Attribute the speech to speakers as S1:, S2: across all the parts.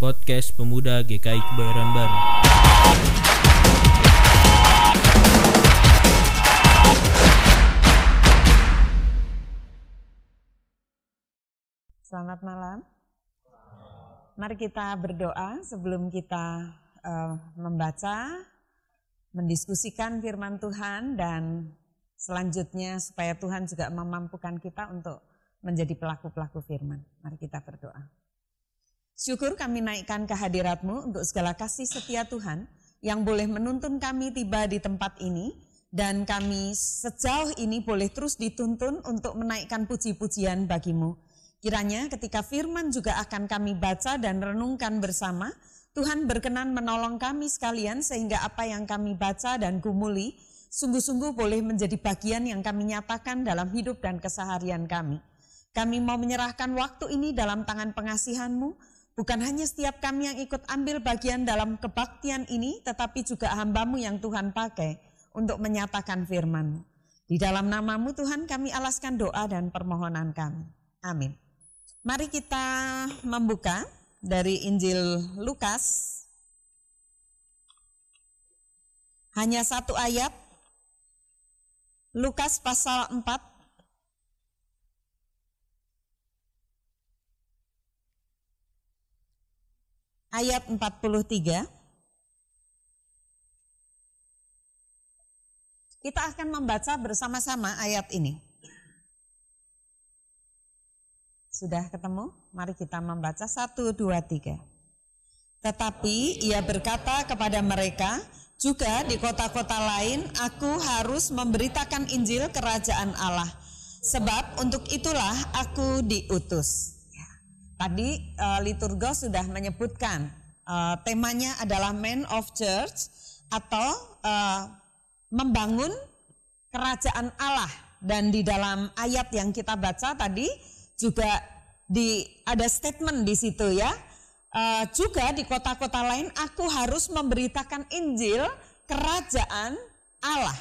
S1: podcast pemuda GKI Kebayoran Baru.
S2: Selamat malam. Mari kita berdoa sebelum kita uh, membaca, mendiskusikan firman Tuhan dan selanjutnya supaya Tuhan juga memampukan kita untuk menjadi pelaku-pelaku firman. Mari kita berdoa. Syukur kami naikkan kehadiratmu untuk segala kasih setia Tuhan yang boleh menuntun kami tiba di tempat ini dan kami sejauh ini boleh terus dituntun untuk menaikkan puji-pujian bagimu. Kiranya ketika firman juga akan kami baca dan renungkan bersama, Tuhan berkenan menolong kami sekalian sehingga apa yang kami baca dan gumuli sungguh-sungguh boleh menjadi bagian yang kami nyatakan dalam hidup dan keseharian kami. Kami mau menyerahkan waktu ini dalam tangan pengasihanmu, Bukan hanya setiap kami yang ikut ambil bagian dalam kebaktian ini, tetapi juga hambamu yang Tuhan pakai untuk menyatakan firman Di dalam namamu Tuhan kami alaskan doa dan permohonan kami. Amin. Mari kita membuka dari Injil Lukas. Hanya satu ayat. Lukas pasal 4 ayat 43. Kita akan membaca bersama-sama ayat ini. Sudah ketemu? Mari kita membaca satu, dua, tiga. Tetapi ia berkata kepada mereka, juga di kota-kota lain aku harus memberitakan Injil kerajaan Allah. Sebab untuk itulah aku diutus. Tadi uh, liturgos sudah menyebutkan uh, temanya adalah Man of Church atau uh, membangun kerajaan Allah dan di dalam ayat yang kita baca tadi juga di ada statement di situ ya. Uh, juga di kota-kota lain aku harus memberitakan Injil kerajaan Allah.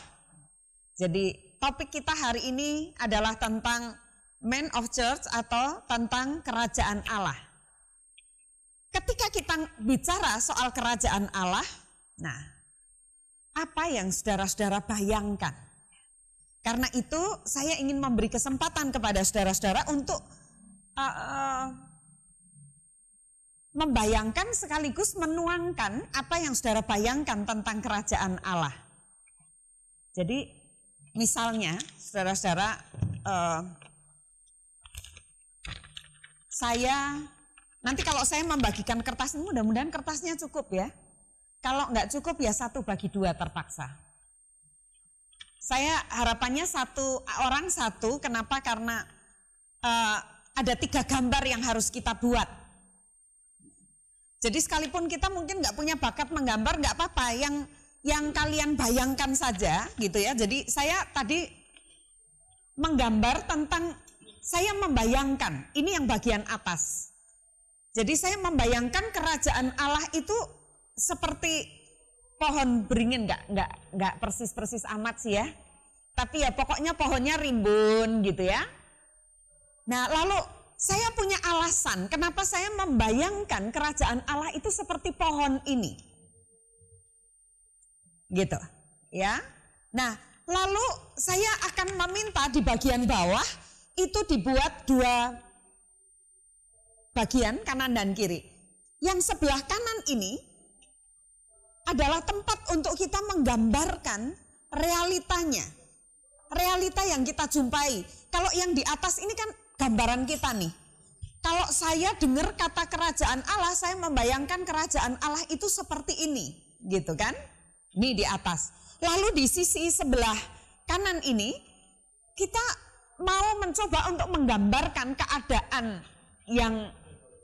S2: Jadi topik kita hari ini adalah tentang man of church atau tentang kerajaan Allah. Ketika kita bicara soal kerajaan Allah, nah apa yang saudara-saudara bayangkan? Karena itu saya ingin memberi kesempatan kepada saudara-saudara untuk uh, uh, membayangkan sekaligus menuangkan apa yang saudara bayangkan tentang kerajaan Allah. Jadi misalnya saudara-saudara uh, saya nanti kalau saya membagikan kertas ini mudah-mudahan kertasnya cukup ya. Kalau nggak cukup ya satu bagi dua terpaksa. Saya harapannya satu orang satu. Kenapa? Karena uh, ada tiga gambar yang harus kita buat. Jadi sekalipun kita mungkin nggak punya bakat menggambar nggak apa-apa. Yang yang kalian bayangkan saja gitu ya. Jadi saya tadi menggambar tentang saya membayangkan, ini yang bagian atas. Jadi saya membayangkan kerajaan Allah itu seperti pohon beringin, nggak nggak nggak persis persis amat sih ya. Tapi ya pokoknya pohonnya rimbun gitu ya. Nah lalu saya punya alasan kenapa saya membayangkan kerajaan Allah itu seperti pohon ini. Gitu ya. Nah lalu saya akan meminta di bagian bawah itu dibuat dua bagian kanan dan kiri. Yang sebelah kanan ini adalah tempat untuk kita menggambarkan realitanya. Realita yang kita jumpai. Kalau yang di atas ini kan gambaran kita nih. Kalau saya dengar kata kerajaan Allah, saya membayangkan kerajaan Allah itu seperti ini, gitu kan? Ini di atas. Lalu di sisi sebelah kanan ini kita mau mencoba untuk menggambarkan keadaan yang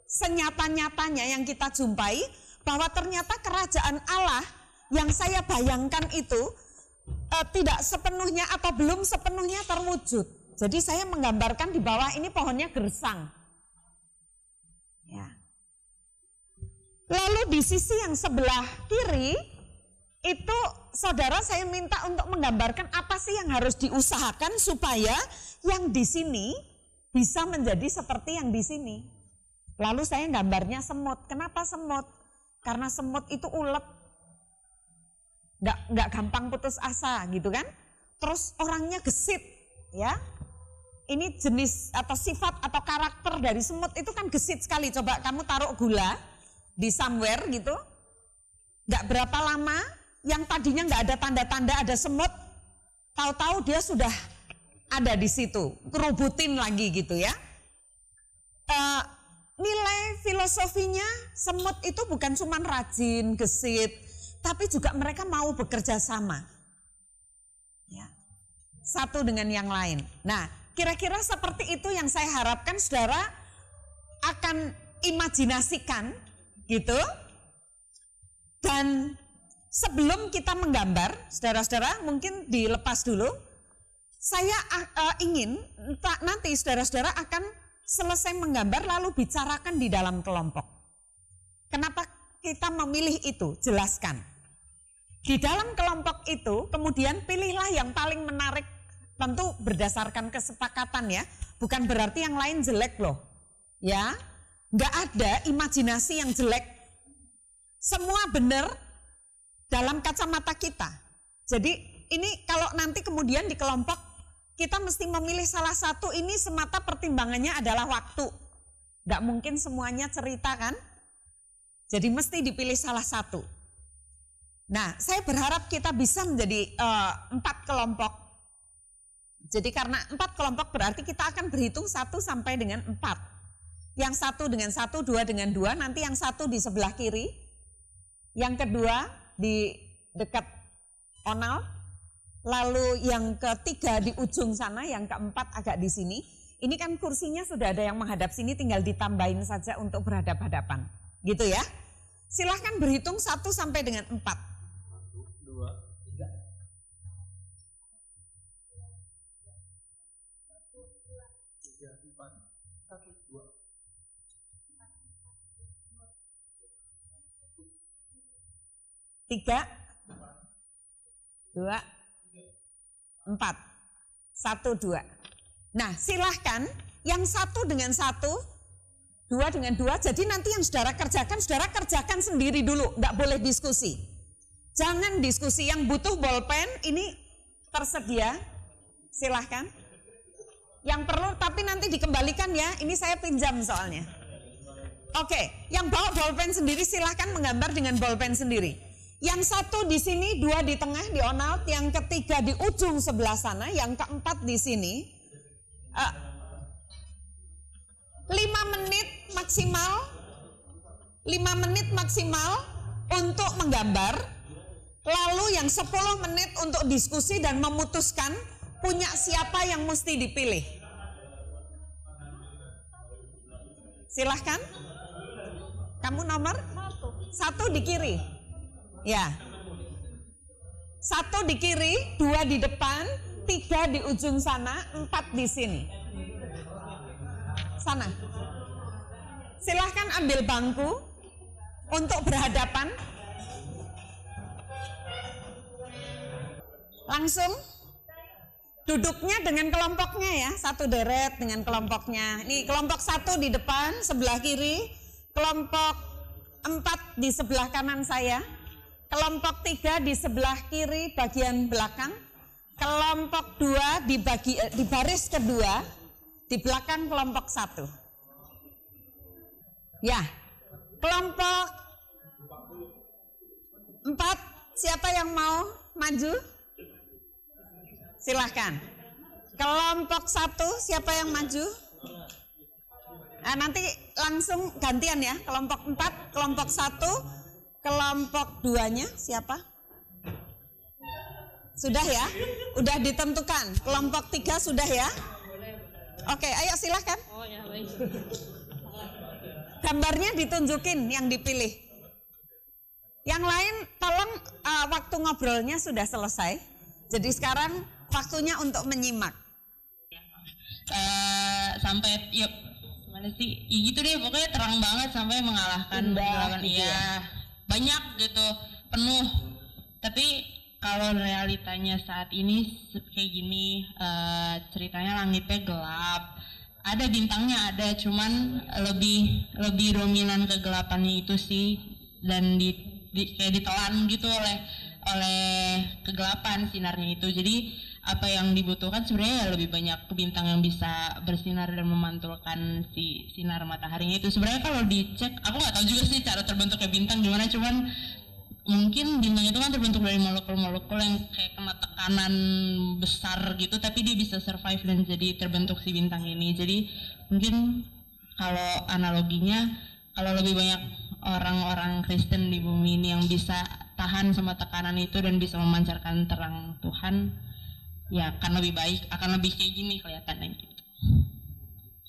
S2: senyata-nyatanya yang kita jumpai bahwa ternyata kerajaan Allah yang saya bayangkan itu e, tidak sepenuhnya atau belum sepenuhnya terwujud. Jadi saya menggambarkan di bawah ini pohonnya gersang. Ya. Lalu di sisi yang sebelah kiri itu saudara saya minta untuk menggambarkan apa sih yang harus diusahakan supaya yang di sini bisa menjadi seperti yang di sini. Lalu saya gambarnya semut. Kenapa semut? Karena semut itu ulet. Nggak, nggak gampang putus asa gitu kan. Terus orangnya gesit ya. Ini jenis atau sifat atau karakter dari semut itu kan gesit sekali. Coba kamu taruh gula di somewhere gitu. Nggak berapa lama yang tadinya nggak ada tanda-tanda ada semut. Tahu-tahu dia sudah ada di situ. Kerubutin lagi gitu ya. Uh, nilai filosofinya semut itu bukan cuma rajin, gesit, tapi juga mereka mau bekerja sama. Ya. Satu dengan yang lain. Nah, kira-kira seperti itu yang saya harapkan saudara akan imajinasikan gitu. Dan sebelum kita menggambar, saudara-saudara mungkin dilepas dulu. Saya uh, ingin nanti saudara-saudara akan selesai menggambar lalu bicarakan di dalam kelompok. Kenapa kita memilih itu? Jelaskan. Di dalam kelompok itu kemudian pilihlah yang paling menarik tentu berdasarkan kesepakatan ya. Bukan berarti yang lain jelek loh. Ya, nggak ada imajinasi yang jelek. Semua benar dalam kacamata kita. Jadi ini kalau nanti kemudian di kelompok kita mesti memilih salah satu ini semata pertimbangannya adalah waktu. Gak mungkin semuanya cerita kan? Jadi mesti dipilih salah satu. Nah, saya berharap kita bisa menjadi uh, empat kelompok. Jadi karena empat kelompok berarti kita akan berhitung satu sampai dengan empat. Yang satu dengan satu, dua dengan dua, nanti yang satu di sebelah kiri. Yang kedua di dekat onal. Lalu yang ketiga di ujung sana, yang keempat agak di sini. Ini kan kursinya sudah ada yang menghadap sini, tinggal ditambahin saja untuk berhadap-hadapan. Gitu ya. Silahkan berhitung satu sampai dengan empat. Tiga, dua, empat. Satu, dua. Nah silahkan yang satu dengan satu, dua dengan dua. Jadi nanti yang saudara kerjakan, saudara kerjakan sendiri dulu. Nggak boleh diskusi. Jangan diskusi yang butuh bolpen ini tersedia. Silahkan. Yang perlu tapi nanti dikembalikan ya. Ini saya pinjam soalnya. Oke, yang bawa bolpen sendiri silahkan menggambar dengan bolpen sendiri. Yang satu di sini, dua di tengah di Onald, yang ketiga di ujung sebelah sana, yang keempat di sini. Uh, lima menit maksimal, lima menit maksimal untuk menggambar, lalu yang sepuluh menit untuk diskusi dan memutuskan punya siapa yang mesti dipilih. Silahkan. Kamu nomor? Satu di kiri. Ya. Satu di kiri, dua di depan, tiga di ujung sana, empat di sini. Sana. Silahkan ambil bangku untuk berhadapan. Langsung duduknya dengan kelompoknya ya, satu deret dengan kelompoknya. Ini kelompok satu di depan, sebelah kiri, kelompok empat di sebelah kanan saya. Kelompok tiga di sebelah kiri bagian belakang. Kelompok dua di, bagi, eh, di baris kedua di belakang kelompok satu. Ya, kelompok empat siapa yang mau maju? Silahkan. Kelompok satu siapa yang maju? Nah, nanti langsung gantian ya. Kelompok empat, kelompok satu, Kelompok duanya siapa? Sudah ya? Udah ditentukan. Kelompok tiga sudah ya? Oke, ayo silahkan. Gambarnya ditunjukin yang dipilih. Yang lain tolong uh, waktu ngobrolnya sudah selesai. Jadi sekarang waktunya untuk menyimak.
S3: Uh, sampai yuk mana sih? Ya gitu deh pokoknya terang banget sampai mengalahkan Indah, gitu ya. ya banyak gitu penuh. Tapi kalau realitanya saat ini kayak gini uh, ceritanya langitnya gelap. Ada bintangnya ada cuman lebih lebih dominan kegelapannya itu sih dan di, di kayak ditelan gitu oleh oleh kegelapan sinarnya itu. Jadi apa yang dibutuhkan sebenarnya ya lebih banyak bintang yang bisa bersinar dan memantulkan si sinar mataharinya itu. Sebenarnya kalau dicek aku nggak tahu juga sih cara terbentuknya bintang gimana cuman mungkin bintang itu kan terbentuk dari molekul-molekul yang kayak kena tekanan besar gitu tapi dia bisa survive dan jadi terbentuk si bintang ini. Jadi mungkin kalau analoginya kalau lebih banyak orang-orang Kristen di bumi ini yang bisa tahan sama tekanan itu dan bisa memancarkan terang Tuhan ya akan lebih baik akan lebih kayak gini kelihatannya gitu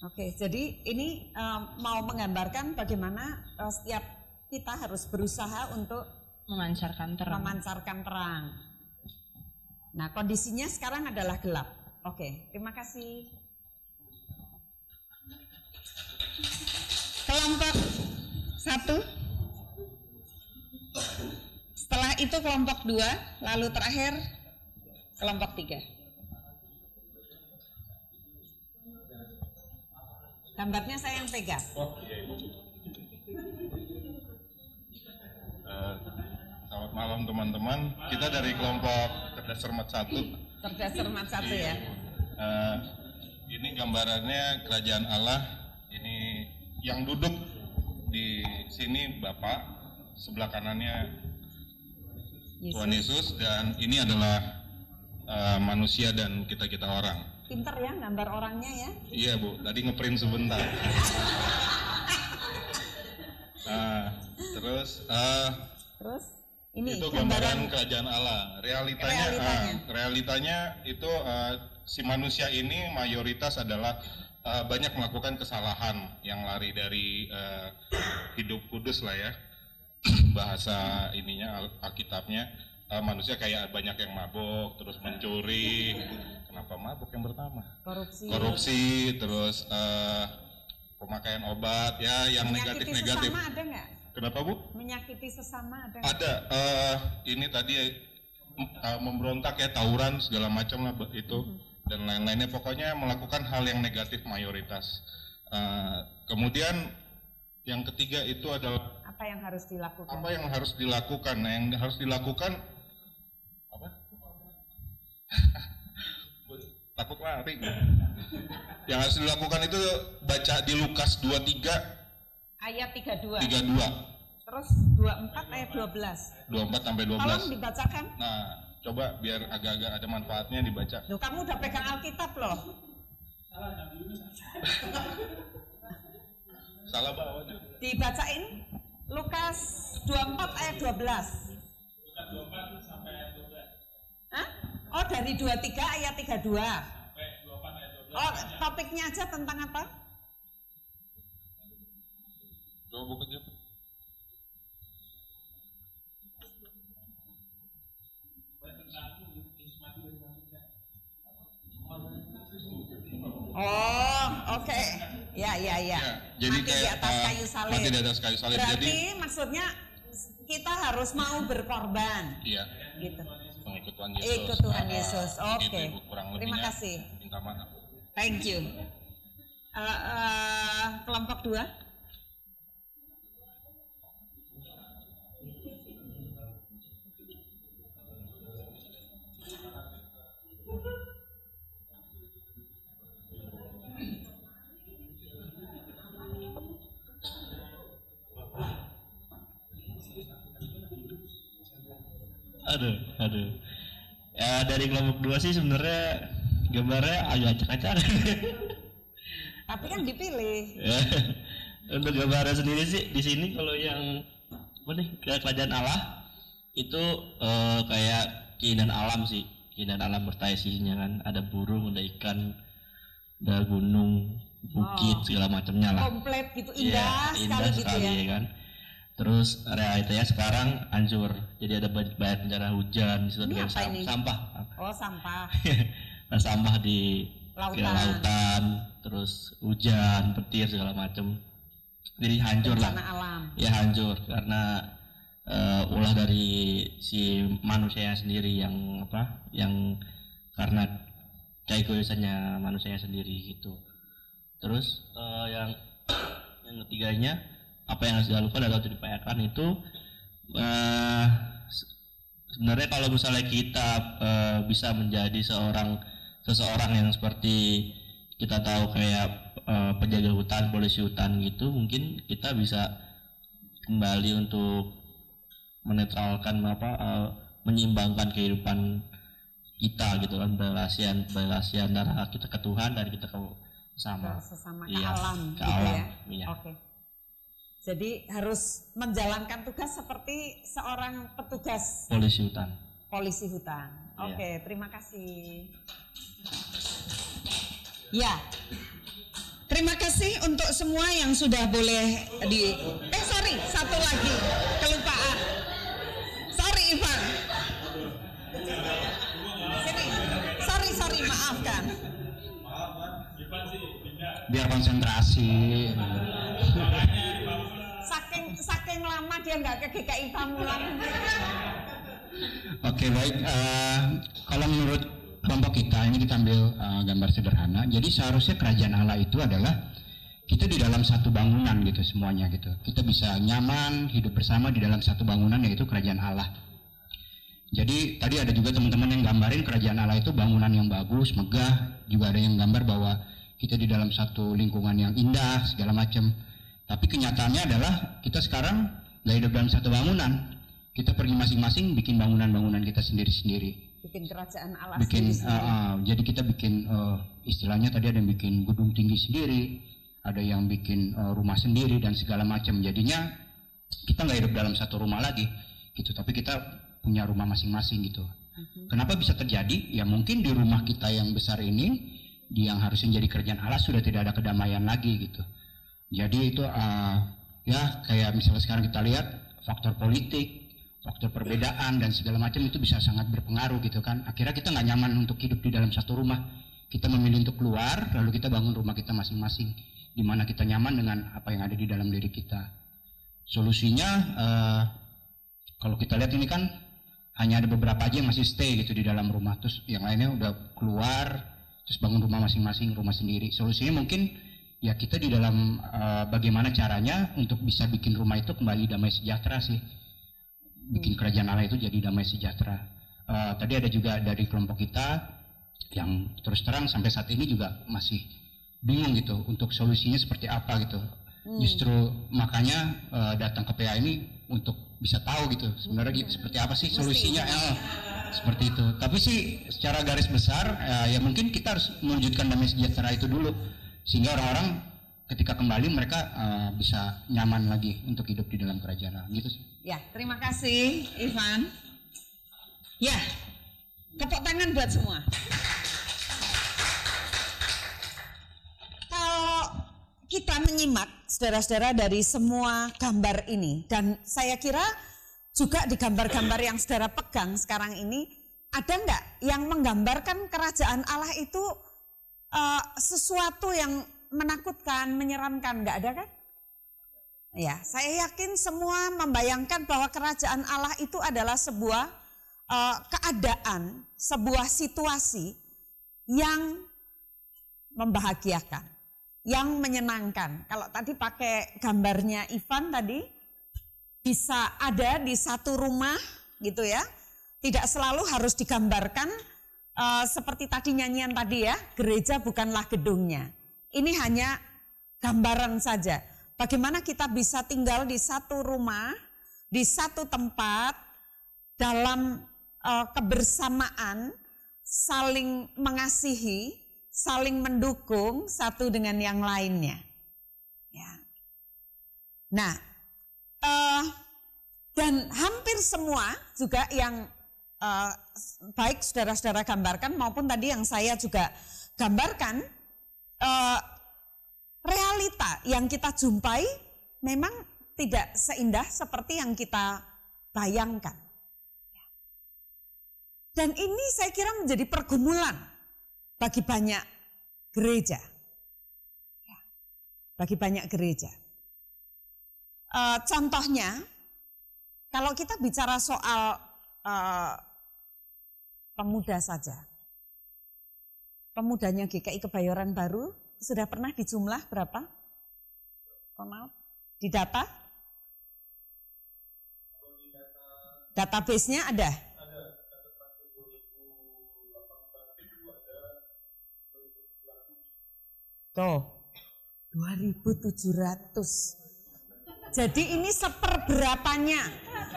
S2: Oke, jadi ini um, mau menggambarkan bagaimana uh, setiap kita harus berusaha untuk
S3: memancarkan terang
S2: memancarkan terang. Nah, kondisinya sekarang adalah gelap. Oke, terima kasih. Kelompok satu. Setelah itu kelompok dua, lalu terakhir kelompok tiga. Gambarnya saya yang pegang.
S4: Eh, selamat malam teman-teman. Kita dari kelompok cerdas cermat satu.
S2: Cerdas cermat satu ya.
S4: Eh, ini gambarannya kerajaan Allah. Ini yang duduk di sini Bapak, sebelah kanannya Tuhan Yesus dan ini adalah eh, manusia dan kita kita orang.
S2: Pinter ya gambar orangnya ya.
S4: Iya bu, tadi ngeprint sebentar. Ah, terus eh,
S2: Terus ini
S4: itu
S2: gambaran
S4: gambaran kerajaan Allah. Realitanya,
S2: Realitanya.
S4: ah, realitanya itu ah, si manusia ini mayoritas adalah ah, banyak melakukan kesalahan yang lari dari ah, hidup kudus lah ya. Bahasa ininya Al- Ah, manusia kayak banyak yang mabuk, terus mencuri. Kenapa mabuk yang pertama?
S2: korupsi.
S4: Korupsi, terus ah, pemakaian obat ya yang negatif-negatif.
S2: sesama ada nggak?
S4: Kenapa bu?
S2: Menyakiti sesama ada nggak?
S4: Ada eh, ini tadi eh, memberontak ya tawuran segala macam lah itu dan lain-lainnya pokoknya melakukan hal yang negatif mayoritas. Eh, kemudian yang ketiga itu adalah
S2: Apa yang harus dilakukan?
S4: apa yang harus dilakukan. Nah, yang harus dilakukan? Takut lari. yang harus dilakukan itu baca di Lukas 23
S2: Ayat 32.
S4: 32
S2: Terus 24 ayat 12.
S4: 24 sampai 12.
S2: Tolong dibacakan.
S4: Nah, coba biar agak-agak ada manfaatnya dibaca.
S2: Loh, kamu udah pegang Alkitab loh.
S4: Salah bawa.
S2: Dibacain Lukas 24 ayat 12. Hah? Oh, dari 23 ayat 32. Oh, topiknya aja tentang apa?
S4: Coba buka juga.
S2: Oh, oke. Ya, ya, ya.
S4: Ya, jadi
S2: mati
S4: kayak
S2: di atas
S4: uh,
S2: kayu salib.
S4: mati di atas kayu salib.
S2: Berarti
S4: Jadi
S2: maksudnya kita harus mau berkorban,
S4: iya,
S2: gitu.
S4: Tuhan Yesus.
S2: Ikut Tuhan Yesus. Oke.
S4: Ibu. Kurang
S2: Terima kasih.
S4: Minta maaf.
S2: Thank you. Eh, eh, kelompok dua.
S5: Aduh, aduh. Ya dari kelompok dua sih sebenarnya gambarnya agak acak-acak.
S2: Tapi kan dipilih.
S5: Ya. Untuk gambarnya sendiri sih di sini kalau yang apa nih ke kerajaan Allah itu eh, kayak keindahan alam sih, keindahan alam bertaya isinya kan. Ada burung, ada ikan, ada gunung, bukit
S2: Oh.
S5: segala macamnya lah.
S2: Komplit gitu,
S5: Iya,
S2: indah, sekali gitu ya.
S5: kan. Terus realitanya sekarang hancur. Jadi ada banyak, bencana hujan, di situ ada sam-
S2: ini?
S5: sampah.
S2: Oh, sampah.
S5: Nah, sampah di
S2: Lautan.
S5: lautan, terus hujan, petir segala macam. Jadi hancur lah.
S2: Bencana alam.
S5: Ya hancur karena eh, ulah dari si manusianya sendiri yang apa? Yang karena keegoisannya manusianya sendiri gitu. Terus eh, yang yang ketiganya apa yang harus dilakukan atau diupayakan itu se- sebenarnya kalau misalnya kita eh, bisa menjadi seorang seseorang yang seperti kita tahu kayak eh, penjaga hutan, polisi hutan gitu, mungkin kita bisa kembali untuk menetralkan apa eh, menyeimbangkan kehidupan kita gitu kan relasi relasi antara kita ke Tuhan dan kita ke sama
S2: sesama ke
S5: Iya,
S2: alam
S5: ke
S2: gitu
S5: alam,
S2: ya.
S5: iya.
S2: Oke. Jadi harus menjalankan tugas seperti seorang petugas
S5: polisi hutan.
S2: polisi hutan.
S5: Iya.
S2: Oke, terima kasih. Ya. Terima kasih untuk semua yang sudah boleh di Eh sorry, satu lagi kelupaan. Sorry Ivan. Sini. Sorry, sorry, maafkan.
S6: biar konsentrasi
S2: saking lama dia nggak ke GKI Pamulang.
S6: oke baik eh, kalau menurut kelompok kita ini kita ambil eh, gambar sederhana jadi seharusnya kerajaan Allah itu adalah kita di dalam satu bangunan gitu semuanya gitu kita bisa nyaman hidup bersama di dalam satu bangunan yaitu kerajaan Allah jadi tadi ada juga teman-teman yang gambarin kerajaan Allah itu bangunan yang bagus, megah, juga ada yang gambar bahwa kita di dalam satu lingkungan yang indah segala macam. Tapi kenyataannya adalah kita sekarang nggak hidup dalam satu bangunan. Kita pergi masing-masing bikin bangunan-bangunan kita sendiri-sendiri.
S2: Bikin kerajaan Allah
S6: Bikin, uh, uh, jadi kita bikin uh, istilahnya tadi ada yang bikin gedung tinggi sendiri, ada yang bikin uh, rumah sendiri dan segala macam. Jadinya kita nggak hidup dalam satu rumah lagi, gitu. Tapi kita punya rumah masing-masing gitu. Kenapa bisa terjadi? Ya mungkin di rumah kita yang besar ini, di yang harusnya jadi kerjaan Allah sudah tidak ada kedamaian lagi gitu. Jadi itu uh, ya kayak misalnya sekarang kita lihat faktor politik, faktor perbedaan dan segala macam itu bisa sangat berpengaruh gitu kan. Akhirnya kita nggak nyaman untuk hidup di dalam satu rumah. Kita memilih untuk keluar, lalu kita bangun rumah kita masing-masing, di mana kita nyaman dengan apa yang ada di dalam diri kita. Solusinya eh, kalau kita lihat ini kan hanya ada beberapa aja yang masih stay gitu di dalam rumah, terus yang lainnya udah keluar, terus bangun rumah masing-masing, rumah sendiri. Solusinya mungkin ya kita di dalam eh, bagaimana caranya untuk bisa bikin rumah itu kembali damai sejahtera sih bikin kerajaan Allah itu jadi damai sejahtera. Eh, tadi ada juga dari kelompok kita yang terus terang sampai saat ini juga masih bingung gitu untuk solusinya seperti apa gitu. Justru makanya eh, datang ke PA ini untuk bisa tahu gitu sebenarnya gitu, seperti apa sih solusinya eh, seperti itu. Tapi sih secara garis besar eh, ya mungkin kita harus mewujudkan damai sejahtera itu dulu sehingga orang-orang ketika kembali mereka eh, bisa nyaman lagi untuk hidup di dalam kerajaan Allah gitu sih.
S2: Ya, terima kasih Ivan. Ya, tepuk tangan buat semua. Kalau kita menyimak saudara-saudara dari semua gambar ini dan saya kira juga di gambar-gambar yang saudara pegang sekarang ini ada enggak yang menggambarkan kerajaan Allah itu eh, sesuatu yang menakutkan, menyeramkan, enggak ada kan? Ya, saya yakin semua membayangkan bahwa kerajaan Allah itu adalah sebuah eh, keadaan, sebuah situasi yang membahagiakan, yang menyenangkan. Kalau tadi pakai gambarnya Ivan tadi, bisa ada di satu rumah gitu ya. Tidak selalu harus digambarkan eh, seperti tadi nyanyian tadi ya, gereja bukanlah gedungnya. Ini hanya gambaran saja. Bagaimana kita bisa tinggal di satu rumah, di satu tempat, dalam eh, kebersamaan, saling mengasihi, saling mendukung satu dengan yang lainnya. Ya. Nah, eh, dan hampir semua juga yang eh, baik saudara-saudara gambarkan maupun tadi yang saya juga gambarkan, eh, realita yang kita jumpai memang tidak seindah seperti yang kita bayangkan. Dan ini saya kira menjadi pergumulan bagi banyak gereja. Bagi banyak gereja. Eh, contohnya, kalau kita bicara soal eh, pemuda saja, pemudanya GKI Kebayoran Baru sudah pernah dijumlah berapa? Ronald? Di data? Database-nya ada? Tuh, 2700. Jadi ini seperberapanya.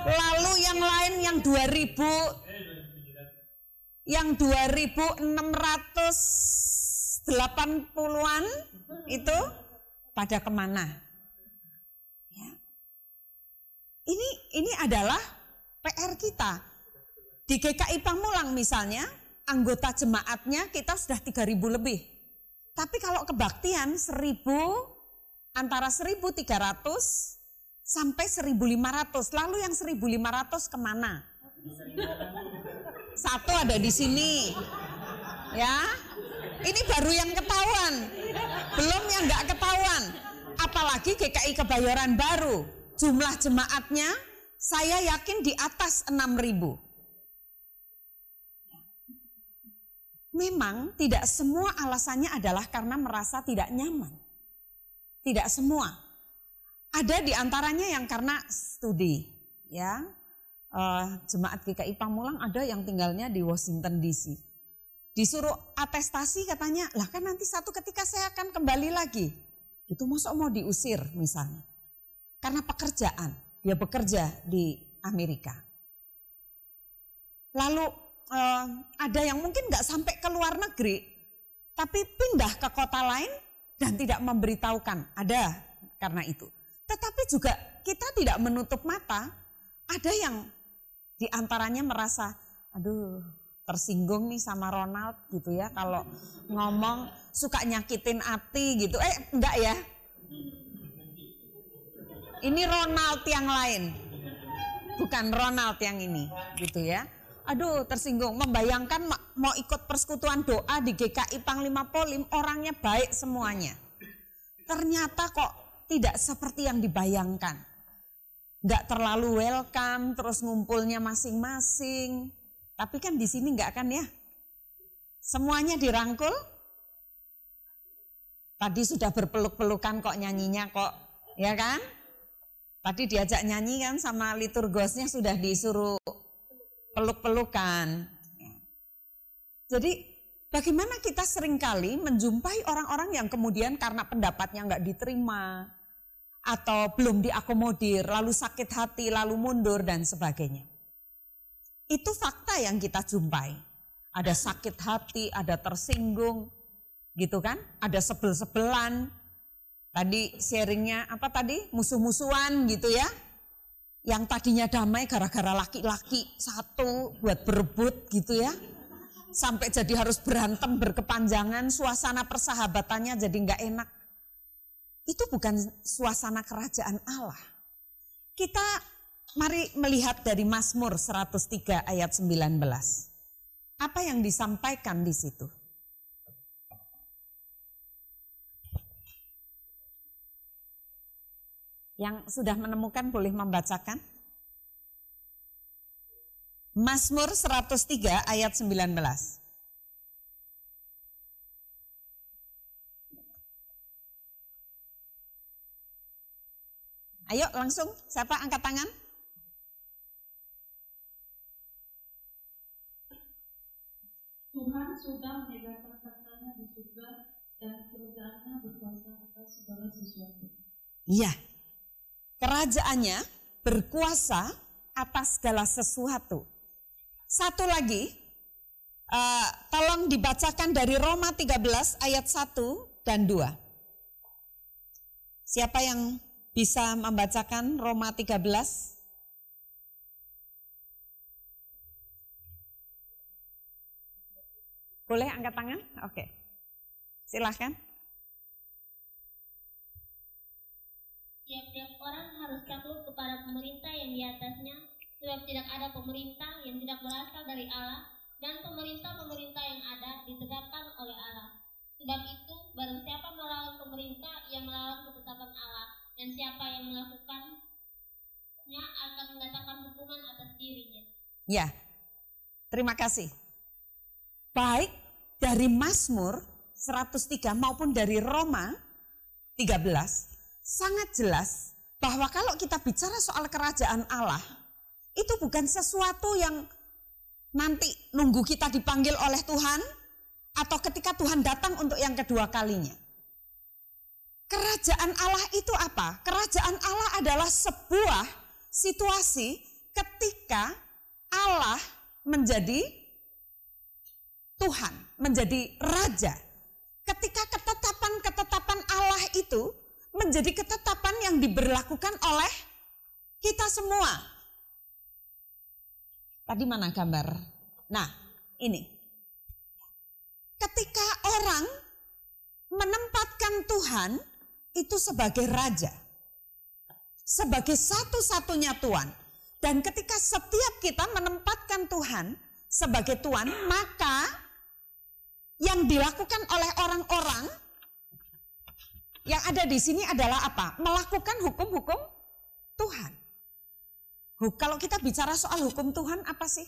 S2: Lalu yang lain yang 2000 yang 2680-an itu pada ke mana? Ya. Ini ini adalah PR kita. Di GKI Pamulang misalnya, anggota jemaatnya kita sudah 3000 lebih. Tapi kalau kebaktian 1000 antara 1300 sampai 1500. Lalu yang 1500 ke mana? Satu ada di sini. Ya. Ini baru yang ketahuan. Belum yang nggak ketahuan. Apalagi GKI Kebayoran baru. Jumlah jemaatnya saya yakin di atas 6000. Memang tidak semua alasannya adalah karena merasa tidak nyaman. Tidak semua. Ada di antaranya yang karena studi, ya uh, jemaat GKI Pamulang ada yang tinggalnya di Washington DC. Disuruh atestasi katanya, lah kan nanti satu ketika saya akan kembali lagi. Itu masuk mau diusir misalnya. Karena pekerjaan, dia bekerja di Amerika. Lalu uh, ada yang mungkin nggak sampai ke luar negeri, tapi pindah ke kota lain dan tidak memberitahukan. Ada karena itu. Tetapi juga kita tidak menutup mata, ada yang di antaranya merasa, aduh tersinggung nih sama Ronald gitu ya. Kalau ngomong suka nyakitin hati gitu. Eh enggak ya. Ini Ronald yang lain. Bukan Ronald yang ini gitu ya. Aduh tersinggung, membayangkan mau ikut persekutuan doa di GKI Panglima Polim, orangnya baik semuanya. Ternyata kok tidak seperti yang dibayangkan nggak terlalu welcome, terus ngumpulnya masing-masing. Tapi kan di sini nggak kan ya? Semuanya dirangkul. Tadi sudah berpeluk-pelukan kok nyanyinya kok, ya kan? Tadi diajak nyanyi kan sama liturgosnya sudah disuruh peluk-pelukan. Jadi bagaimana kita sering kali menjumpai orang-orang yang kemudian karena pendapatnya nggak diterima, atau belum diakomodir, lalu sakit hati, lalu mundur dan sebagainya. Itu fakta yang kita jumpai. Ada sakit hati, ada tersinggung, gitu kan? Ada sebel-sebelan. Tadi sharingnya apa tadi? Musuh-musuhan gitu ya. Yang tadinya damai gara-gara laki-laki satu buat berebut gitu ya. Sampai jadi harus berantem berkepanjangan, suasana persahabatannya jadi nggak enak itu bukan suasana kerajaan Allah. Kita mari melihat dari Mazmur 103 ayat 19. Apa yang disampaikan di situ? Yang sudah menemukan boleh membacakan? Mazmur 103 ayat 19. Ayo langsung, siapa angkat tangan?
S7: Tuhan sudah menegakkan tahtanya di surga dan kerajaannya berkuasa atas segala sesuatu.
S2: Iya, kerajaannya berkuasa atas segala sesuatu. Satu lagi, uh, tolong dibacakan dari Roma 13 ayat 1 dan 2. Siapa yang bisa membacakan Roma 13? Boleh angkat tangan? Oke. Silahkan.
S8: Tiap-tiap orang harus takut kepada pemerintah yang di atasnya, sebab tidak ada pemerintah yang tidak berasal dari Allah, dan pemerintah-pemerintah yang ada ditegakkan oleh Allah. Sebab itu, barang siapa melawan pemerintah yang melawan ketetapan Allah, dan siapa yang melakukannya akan mendatangkan hukuman atas dirinya.
S2: Ya, terima kasih. Baik dari Mazmur 103 maupun dari Roma 13 sangat jelas bahwa kalau kita bicara soal kerajaan Allah itu bukan sesuatu yang nanti nunggu kita dipanggil oleh Tuhan atau ketika Tuhan datang untuk yang kedua kalinya. Kerajaan Allah itu apa? Kerajaan Allah adalah sebuah situasi ketika Allah menjadi Tuhan, menjadi raja. Ketika ketetapan-ketetapan Allah itu menjadi ketetapan yang diberlakukan oleh kita semua. Tadi mana gambar? Nah, ini. Ketika orang menempatkan Tuhan itu sebagai raja, sebagai satu-satunya Tuhan, dan ketika setiap kita menempatkan Tuhan sebagai Tuhan, maka yang dilakukan oleh orang-orang yang ada di sini adalah apa? Melakukan hukum-hukum Tuhan. Kalau kita bicara soal hukum Tuhan apa sih?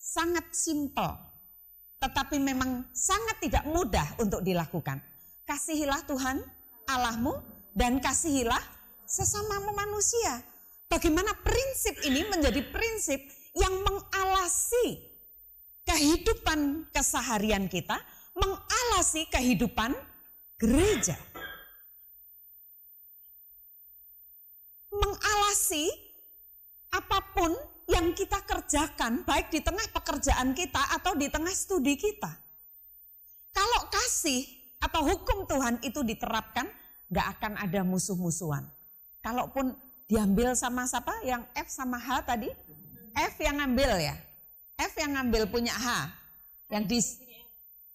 S2: Sangat simpel, tetapi memang sangat tidak mudah untuk dilakukan. Kasihilah Tuhan Allahmu dan kasihilah sesamamu manusia. Bagaimana prinsip ini menjadi prinsip yang mengalasi kehidupan keseharian kita, mengalasi kehidupan gereja. Mengalasi apa pun yang kita kerjakan, baik di tengah pekerjaan kita atau di tengah studi kita. Kalau kasih atau hukum Tuhan itu diterapkan, gak akan ada musuh-musuhan. Kalaupun diambil sama siapa? Yang F sama H tadi? F yang ngambil ya? F yang ngambil punya H. Yang di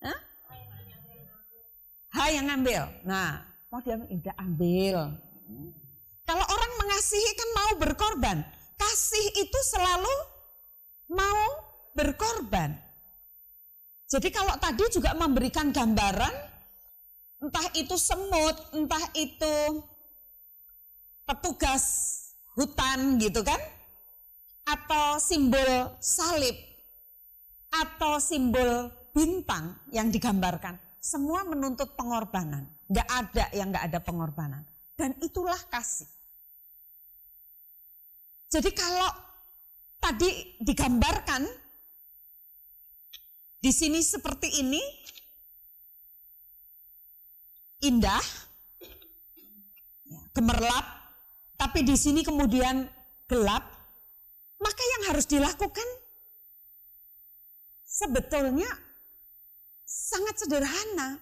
S2: Hah? H yang ngambil. Nah, mau dia udah ambil. Kalau orang mengasihi kan mau berkorban. Kasih itu selalu mau berkorban. Jadi kalau tadi juga memberikan gambaran, entah itu semut, entah itu petugas hutan gitu kan, atau simbol salib, atau simbol bintang yang digambarkan, semua menuntut pengorbanan. Gak ada yang gak ada pengorbanan. Dan itulah kasih. Jadi kalau tadi digambarkan di sini seperti ini, indah, ya, gemerlap, tapi di sini kemudian gelap, maka yang harus dilakukan sebetulnya sangat sederhana.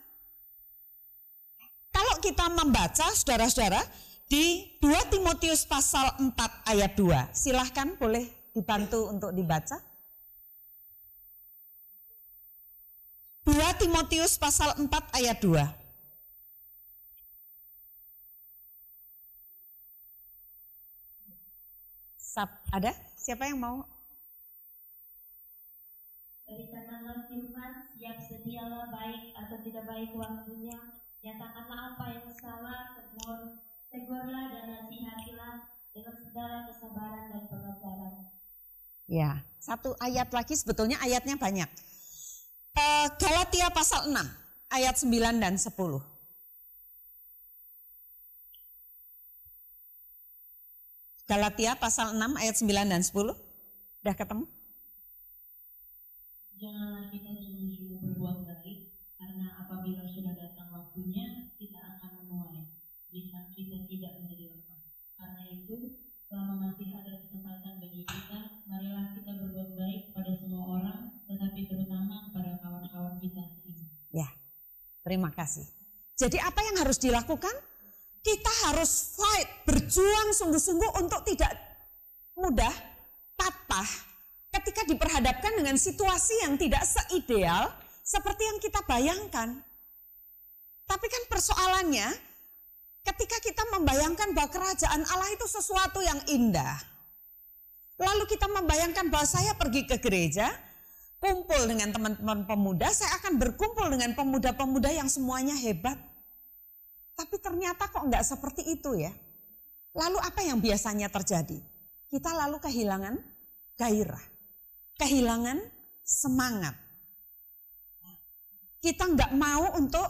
S2: Kalau kita membaca saudara-saudara di 2 Timotius pasal 4 ayat 2. Silahkan boleh dibantu untuk dibaca. 2 Timotius pasal 4 ayat 2. ada? Siapa yang mau
S8: Beritakanlah firman, siap sedialah baik atau tidak baik waktunya, nyatakanlah apa yang salah, tegur, tegurlah dan nasihatilah dengan segala kesabaran dan pengajaran.
S2: Ya, satu ayat lagi sebetulnya ayatnya banyak. Uh, Galatia pasal 6 ayat 9 dan 10. Galatia pasal 6 ayat 9 dan 10. Udah ketemu?
S7: Janganlah kita sungguh-sungguh berbuat baik, karena apabila sudah datang waktunya, kita akan menuai. Jika kita tidak menjadi lemah. Karena itu, selama masih ada kesempatan bagi kita, marilah kita berbuat baik pada semua orang, tetapi terutama pada kawan-kawan kita seiman.
S2: Ya, terima kasih. Jadi apa yang harus dilakukan? Kita harus fight, berjuang sungguh-sungguh untuk tidak mudah patah ketika diperhadapkan dengan situasi yang tidak seideal seperti yang kita bayangkan. Tapi kan persoalannya ketika kita membayangkan bahwa kerajaan Allah itu sesuatu yang indah. Lalu kita membayangkan bahwa saya pergi ke gereja, kumpul dengan teman-teman pemuda, saya akan berkumpul dengan pemuda-pemuda yang semuanya hebat. Tapi ternyata kok enggak seperti itu ya. Lalu apa yang biasanya terjadi? Kita lalu kehilangan gairah. kehilangan semangat. Kita nggak mau untuk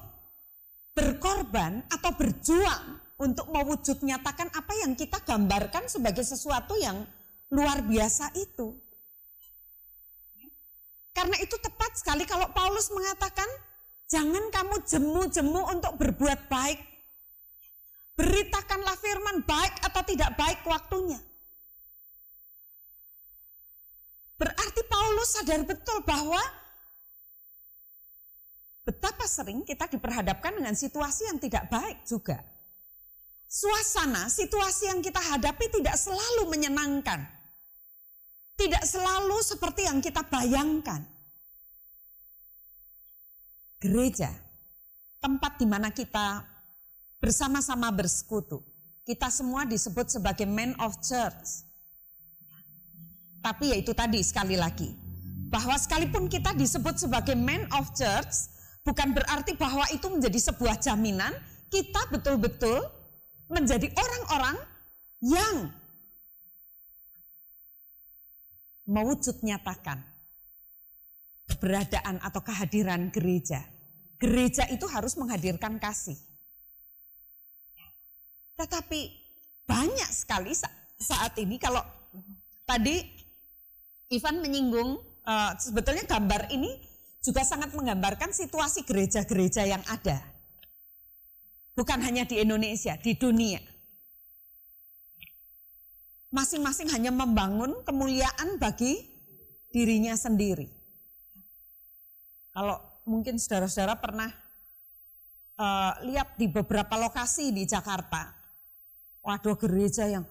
S2: berkorban atau berjuang untuk mewujud nyatakan apa yang kita gambarkan sebagai sesuatu yang luar biasa itu. Karena itu tepat sekali kalau Paulus mengatakan, jangan kamu jemu-jemu untuk berbuat baik. Beritakanlah firman baik atau tidak baik waktunya. Berarti Paulus sadar betul bahwa betapa sering kita diperhadapkan dengan situasi yang tidak baik juga. Suasana, situasi yang kita hadapi tidak selalu menyenangkan. Tidak selalu seperti yang kita bayangkan. Gereja, tempat di mana kita bersama-sama bersekutu. Kita semua disebut sebagai men of church. Tapi ya itu tadi sekali lagi. Bahwa sekalipun kita disebut sebagai man of church, bukan berarti bahwa itu menjadi sebuah jaminan kita betul-betul menjadi orang-orang yang mewujud nyatakan keberadaan atau kehadiran gereja. Gereja itu harus menghadirkan kasih. Tetapi banyak sekali saat ini kalau tadi Ivan menyinggung uh, sebetulnya gambar ini juga sangat menggambarkan situasi gereja-gereja yang ada. Bukan hanya di Indonesia, di dunia. Masing-masing hanya membangun kemuliaan bagi dirinya sendiri. Kalau mungkin saudara-saudara pernah uh, lihat di beberapa lokasi di Jakarta, waduh gereja yang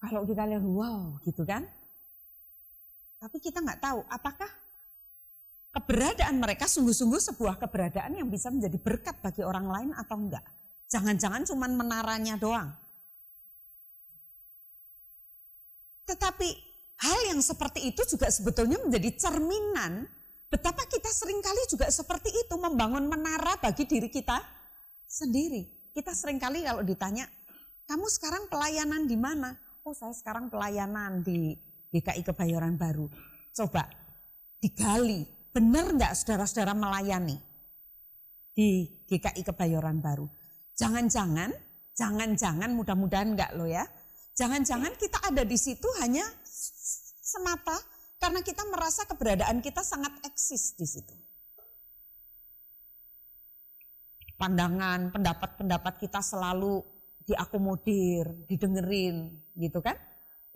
S2: kalau kita lihat wow gitu kan, tapi kita nggak tahu apakah keberadaan mereka sungguh-sungguh sebuah keberadaan yang bisa menjadi berkat bagi orang lain atau enggak. Jangan-jangan cuma menaranya doang. Tetapi hal yang seperti itu juga sebetulnya menjadi cerminan betapa kita sering kali juga seperti itu membangun menara bagi diri kita sendiri. Kita sering kali kalau ditanya, kamu sekarang pelayanan di mana? Oh saya sekarang pelayanan di GKI Kebayoran Baru. Coba digali, benar nggak saudara-saudara melayani di GKI Kebayoran Baru? Jangan-jangan, jangan-jangan mudah-mudahan enggak loh ya. Jangan-jangan kita ada di situ hanya semata karena kita merasa keberadaan kita sangat eksis di situ. Pandangan, pendapat-pendapat kita selalu diakomodir, didengerin gitu kan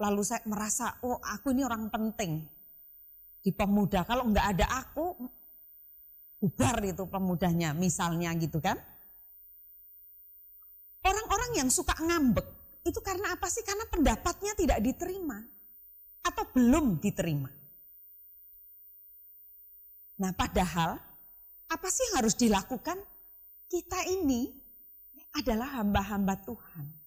S2: lalu saya merasa, oh aku ini orang penting di pemuda. Kalau nggak ada aku, bubar itu pemudanya misalnya gitu kan. Orang-orang yang suka ngambek, itu karena apa sih? Karena pendapatnya tidak diterima atau belum diterima. Nah padahal apa sih harus dilakukan? Kita ini adalah hamba-hamba Tuhan.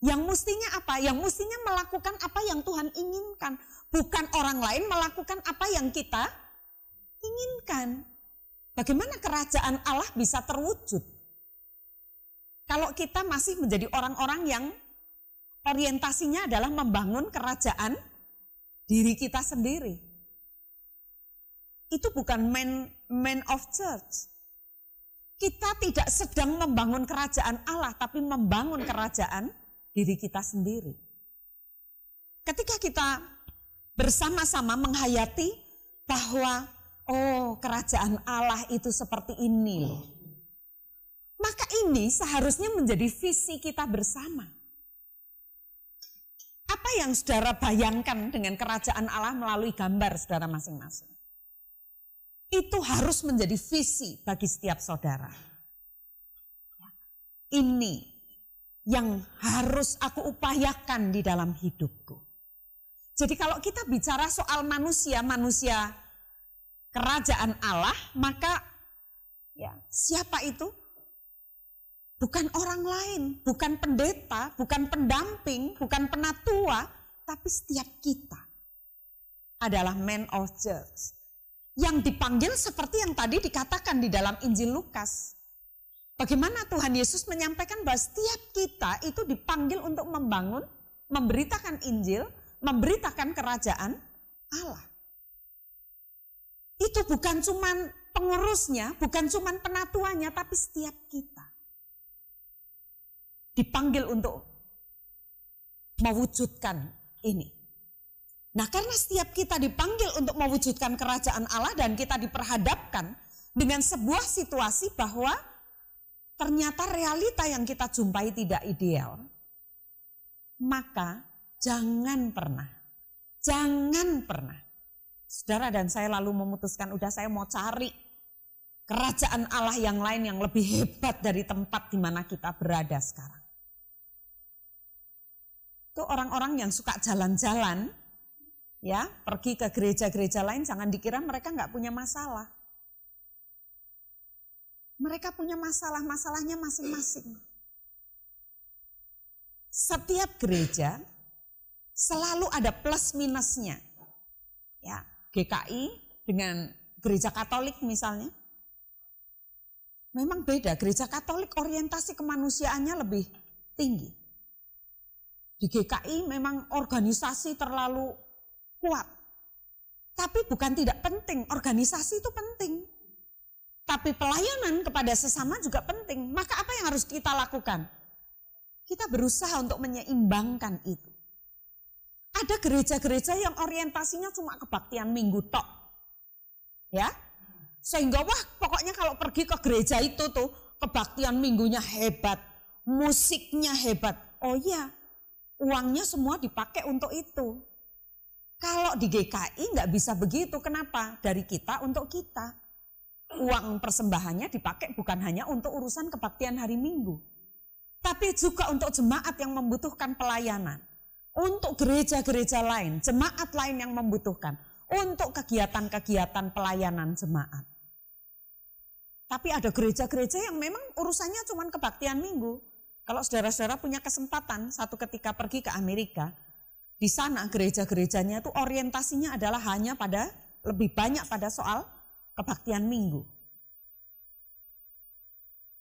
S2: Yang mestinya apa? Yang mestinya melakukan apa yang Tuhan inginkan. Bukan orang lain melakukan apa yang kita inginkan. Bagaimana kerajaan Allah bisa terwujud? Kalau kita masih menjadi orang-orang yang orientasinya adalah membangun kerajaan diri kita sendiri. Itu bukan man, man of church. Kita tidak sedang membangun kerajaan Allah, tapi membangun kerajaan diri kita sendiri. Ketika kita bersama-sama menghayati bahwa oh kerajaan Allah itu seperti ini loh. Maka ini seharusnya menjadi visi kita bersama. Apa yang saudara bayangkan dengan kerajaan Allah melalui gambar saudara masing-masing? Itu harus menjadi visi bagi setiap saudara. Ini yang harus aku upayakan di dalam hidupku. Jadi kalau kita bicara soal manusia, manusia kerajaan Allah, maka ya siapa itu? Bukan orang lain, bukan pendeta, bukan pendamping, bukan penatua, tapi setiap kita adalah man of church. Yang dipanggil seperti yang tadi dikatakan di dalam Injil Lukas. Bagaimana Tuhan Yesus menyampaikan bahwa setiap kita itu dipanggil untuk membangun, memberitakan Injil, memberitakan kerajaan Allah. Itu bukan cuman pengurusnya, bukan cuman penatuannya, tapi setiap kita. Dipanggil untuk mewujudkan ini. Nah karena setiap kita dipanggil untuk mewujudkan kerajaan Allah dan kita diperhadapkan dengan sebuah situasi bahwa ternyata realita yang kita jumpai tidak ideal, maka jangan pernah, jangan pernah. Saudara dan saya lalu memutuskan, udah saya mau cari kerajaan Allah yang lain yang lebih hebat dari tempat di mana kita berada sekarang. Itu orang-orang yang suka jalan-jalan, ya pergi ke gereja-gereja lain, jangan dikira mereka nggak punya masalah. Mereka punya masalah, masalahnya masing-masing. Setiap gereja selalu ada plus minusnya. Ya, GKI dengan gereja Katolik misalnya. Memang beda, gereja Katolik orientasi kemanusiaannya lebih tinggi. Di GKI memang organisasi terlalu kuat. Tapi bukan tidak penting, organisasi itu penting. Tapi pelayanan kepada sesama juga penting. Maka apa yang harus kita lakukan? Kita berusaha untuk menyeimbangkan itu. Ada gereja-gereja yang orientasinya cuma kebaktian minggu tok. Ya. Sehingga wah pokoknya kalau pergi ke gereja itu tuh kebaktian minggunya hebat, musiknya hebat. Oh iya, uangnya semua dipakai untuk itu. Kalau di GKI nggak bisa begitu, kenapa? Dari kita untuk kita. Uang persembahannya dipakai bukan hanya untuk urusan kebaktian hari Minggu, tapi juga untuk jemaat yang membutuhkan pelayanan untuk gereja-gereja lain, jemaat lain yang membutuhkan, untuk kegiatan-kegiatan pelayanan jemaat. Tapi ada gereja-gereja yang memang urusannya cuma kebaktian minggu. Kalau saudara-saudara punya kesempatan satu ketika pergi ke Amerika, di sana gereja-gerejanya itu orientasinya adalah hanya pada lebih banyak pada soal kebaktian minggu.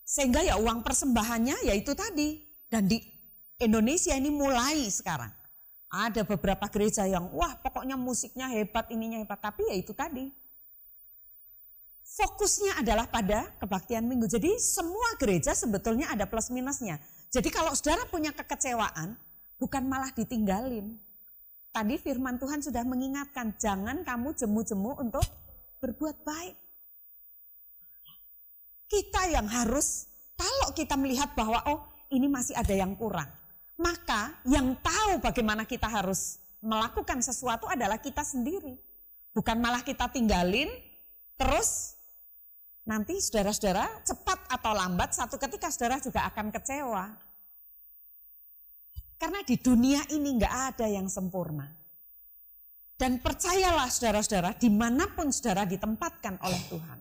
S2: Sehingga ya uang persembahannya ya itu tadi. Dan di Indonesia ini mulai sekarang. Ada beberapa gereja yang wah pokoknya musiknya hebat, ininya hebat. Tapi ya itu tadi. Fokusnya adalah pada kebaktian minggu. Jadi semua gereja sebetulnya ada plus minusnya. Jadi kalau saudara punya kekecewaan, bukan malah ditinggalin. Tadi firman Tuhan sudah mengingatkan, jangan kamu jemu-jemu untuk berbuat baik. Kita yang harus, kalau kita melihat bahwa oh ini masih ada yang kurang. Maka yang tahu bagaimana kita harus melakukan sesuatu adalah kita sendiri. Bukan malah kita tinggalin, terus nanti saudara-saudara cepat atau lambat satu ketika saudara juga akan kecewa. Karena di dunia ini nggak ada yang sempurna. Dan percayalah saudara-saudara, di mana pun saudara ditempatkan oleh Tuhan.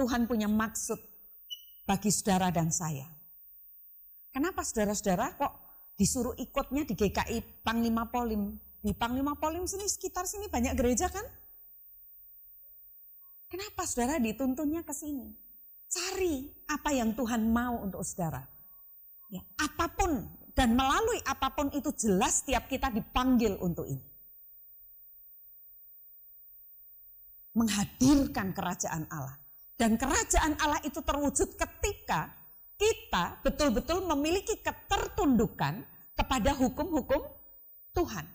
S2: Tuhan punya maksud bagi saudara dan saya. Kenapa saudara-saudara kok disuruh ikutnya di GKI Panglima Polim? Di Panglima Polim sini sekitar sini banyak gereja kan? Kenapa saudara dituntunnya ke sini? Cari apa yang Tuhan mau untuk saudara. Ya, apa pun dan melalui apa pun itu jelas setiap kita dipanggil untuk ini. Menghadirkan kerajaan Allah. Dan kerajaan Allah itu terwujud ketika kita betul-betul memiliki ketertundukan kepada hukum-hukum Tuhan.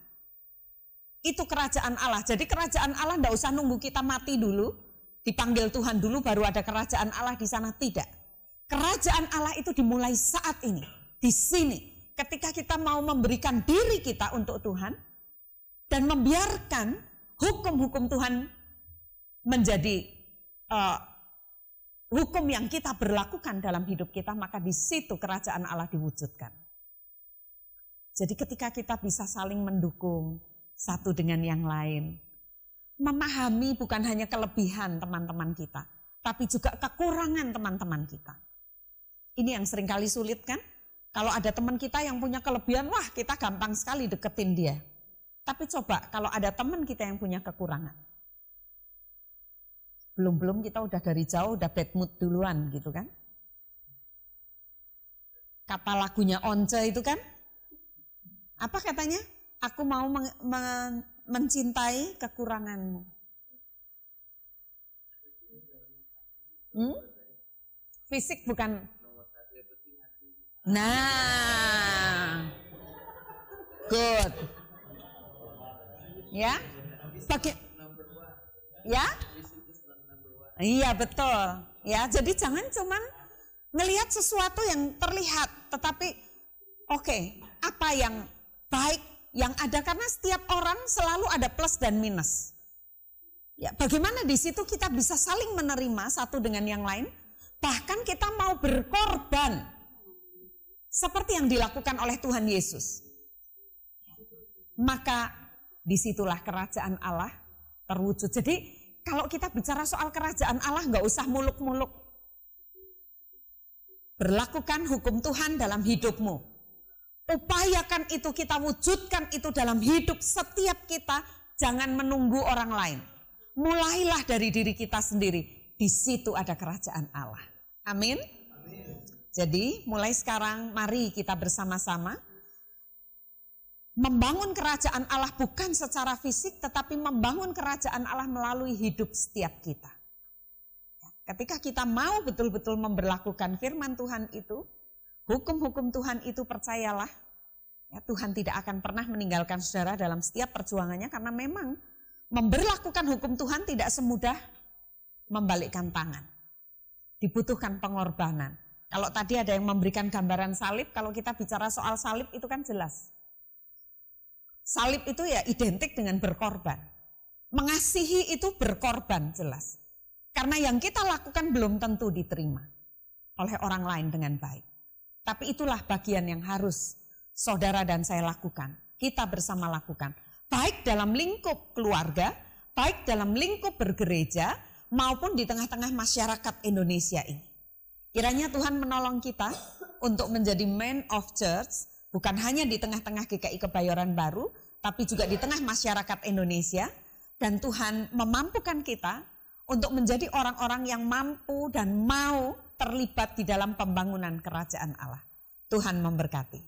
S2: Itu kerajaan Allah. Jadi kerajaan Allah tidak usah nunggu kita mati dulu, dipanggil Tuhan dulu baru ada kerajaan Allah di sana. Tidak. Kerajaan Allah itu dimulai saat ini, di sini. Ketika kita mau memberikan diri kita untuk Tuhan dan membiarkan hukum-hukum Tuhan menjadi uh, hukum yang kita berlakukan dalam hidup kita, maka di situ kerajaan Allah diwujudkan. Jadi ketika kita bisa saling mendukung satu dengan yang lain, memahami bukan hanya kelebihan teman-teman kita, tapi juga kekurangan teman-teman kita. Ini yang sering kali sulit kan? Kalau ada teman kita yang punya kelebihan, wah kita gampang sekali deketin dia. Tapi coba kalau ada teman kita yang punya kekurangan, belum-belum kita udah dari jauh udah bad mood duluan gitu kan. Kata lagunya Once itu kan, apa katanya? Aku mau men men mencintai kekuranganmu. Hmm? Fisik bukan. Nah, good. Ya, bagi, ya, iya betul. Ya, jadi jangan cuman ngelihat sesuatu yang terlihat, tetapi oke, okay, apa yang baik yang ada karena setiap orang selalu ada plus dan minus. Ya, bagaimana di situ kita bisa saling menerima satu dengan yang lain, bahkan kita mau berkorban seperti yang dilakukan oleh Tuhan Yesus. Maka di situlah kerajaan Allah terwujud. Jadi kalau kita bicara soal kerajaan Allah nggak usah muluk-muluk. Berlakukan hukum Tuhan dalam hidupmu. Upayakan itu kita wujudkan itu dalam hidup setiap kita. Jangan menunggu orang lain. Mulailah dari diri kita sendiri. Di situ ada kerajaan Allah. Amin. Jadi mulai sekarang mari kita bersama-sama membangun kerajaan Allah bukan secara fisik tetapi membangun kerajaan Allah melalui hidup setiap kita. Ya, ketika kita mau betul-betul memperlakukan firman Tuhan itu, hukum-hukum Tuhan itu percayalah, ya, Tuhan tidak akan pernah meninggalkan saudara dalam setiap perjuangannya karena memang memberlakukan hukum Tuhan tidak semudah membalikkan tangan. Dibutuhkan pengorbanan. Kalau tadi ada yang memberikan gambaran salib, kalau kita bicara soal salib itu kan jelas Salib itu ya identik dengan berkorban. Mengasihi itu berkorban jelas. Karena yang kita lakukan belum tentu diterima oleh orang lain dengan baik. Tapi itulah bagian yang harus saudara dan saya lakukan. Kita bersama lakukan. Baik dalam lingkup keluarga, baik dalam lingkup bergereja, maupun di tengah-tengah masyarakat Indonesia ini. Kiranya Tuhan menolong kita untuk menjadi man of church, bukan hanya di tengah-tengah GKI Kebayoran Baru, tapi juga di tengah masyarakat Indonesia. Dan Tuhan memampukan kita untuk menjadi orang-orang yang mampu dan mau terlibat di dalam pembangunan kerajaan Allah. Tuhan memberkati.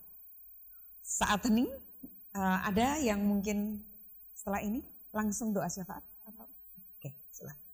S2: Saat ini eh, ada yang mungkin setelah ini langsung doa syafaat? Oke, silakan.